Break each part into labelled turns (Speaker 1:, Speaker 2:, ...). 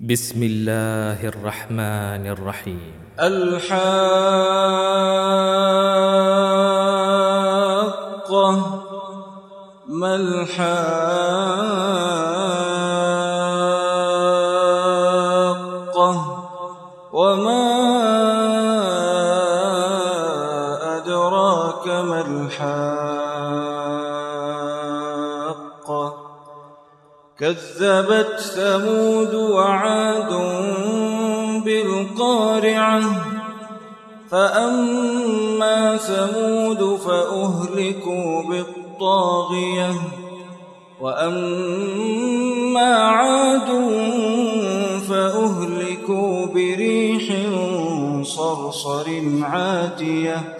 Speaker 1: بسم الله الرحمن الرحيم.
Speaker 2: الحاقة ما الحاقة؟ كذبت ثمود وعاد بالقارعة فأما ثمود فأهلكوا بالطاغية وأما عاد فأهلكوا بريح صرصر عاتية.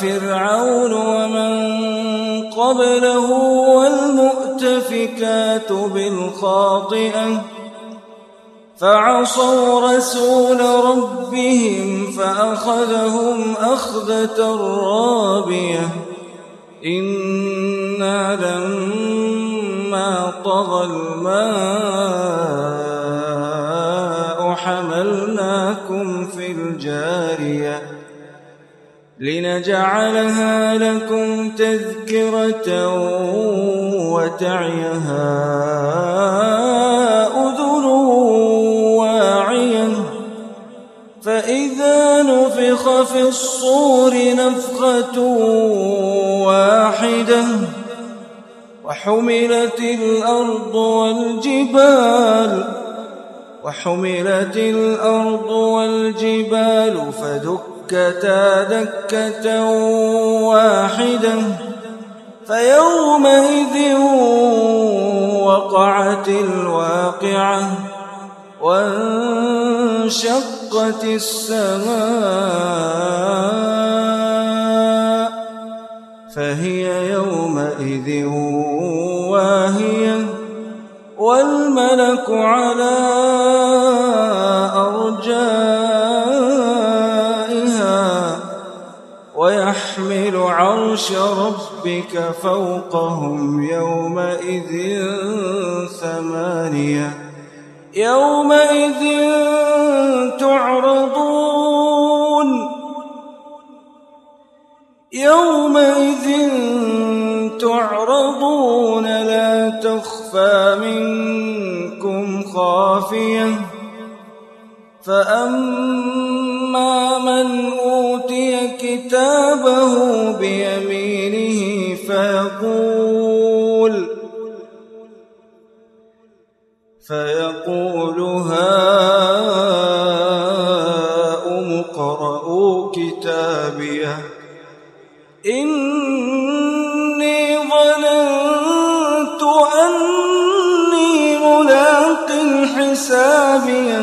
Speaker 2: فرعون ومن قبله والمؤتفكات بالخاطئة فعصوا رسول ربهم فأخذهم أخذة رابية إنا لما طغى الماء لنجعلها لكم تذكرة وتعيها أذن واعية. فإذا نفخ في الصور نفخة واحدة وحملت الأرض والجبال وحملت الأرض والجبال فدكتا دكة واحدة فيومئذ وقعت الواقعة وانشقت السماء فهي يومئذ واهية والملك على أرجائها ويحمل عرش ربك فوقهم يومئذ ثمانية. يومئذ تعرضون. يومئذ تعرضون. لا تخفى منكم خافية. فأما من كتابه بيمينه فيقول فيقول هاؤم اقرءوا كتابيه إني ظننت أني ملاق حسابيه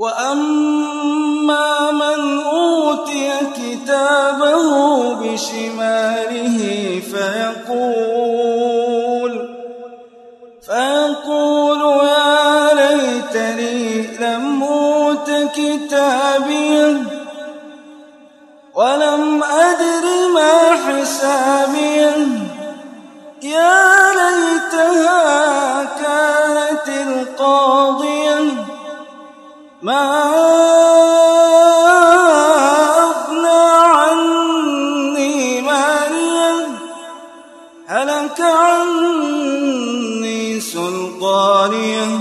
Speaker 2: وأما من أوتي كتابه بشماله فيقول فيقول يا ليتني لم أوت كتابيه ولم أدر ما حسابيه يا ليتها ما أغنى عني ماليا هلك عني سلطانيه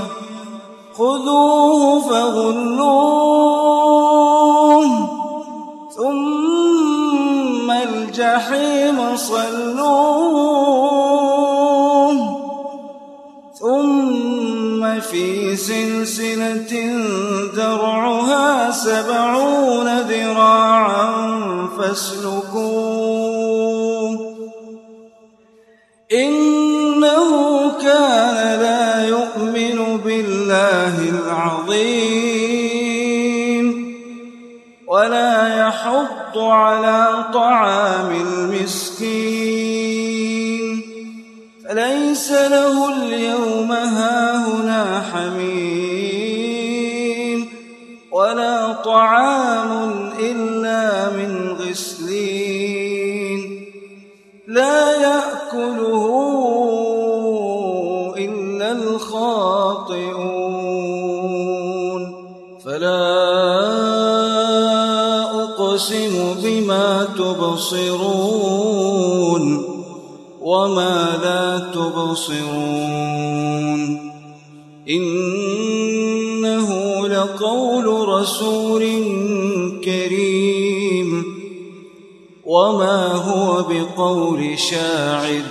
Speaker 2: خذوه فغلوه ثم الجحيم صلوه. ثم في سلسلة إنه كان لا يؤمن بالله العظيم ولا يحض على طعام المسكين فليس له اليوم هاهنا حميم أقسم بما تبصرون وما لا تبصرون إنه لقول رسول كريم وما هو بقول شاعر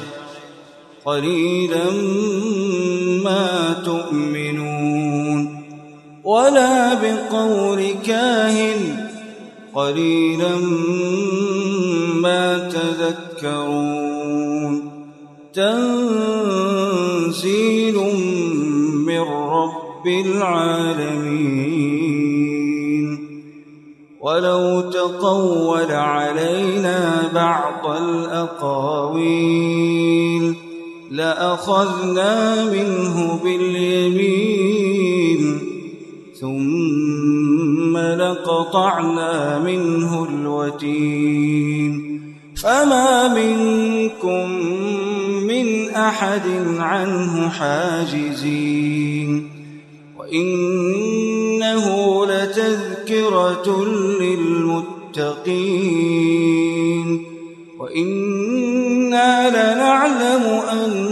Speaker 2: قليلا ما تؤمنون ولا بقول كاهن قليلا ما تذكرون. تنزيل من رب العالمين. ولو تقول علينا بعض الأقاويل لأخذنا منه باليمين. لقطعنا منه الوتين. فما منكم من أحد عنه حاجزين. وإنه لتذكرة للمتقين. وإنا لنعلم أن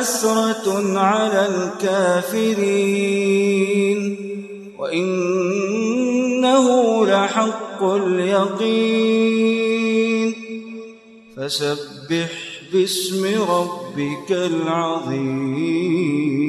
Speaker 2: لحسرة على الكافرين وإنه لحق اليقين. فسبح باسم ربك العظيم.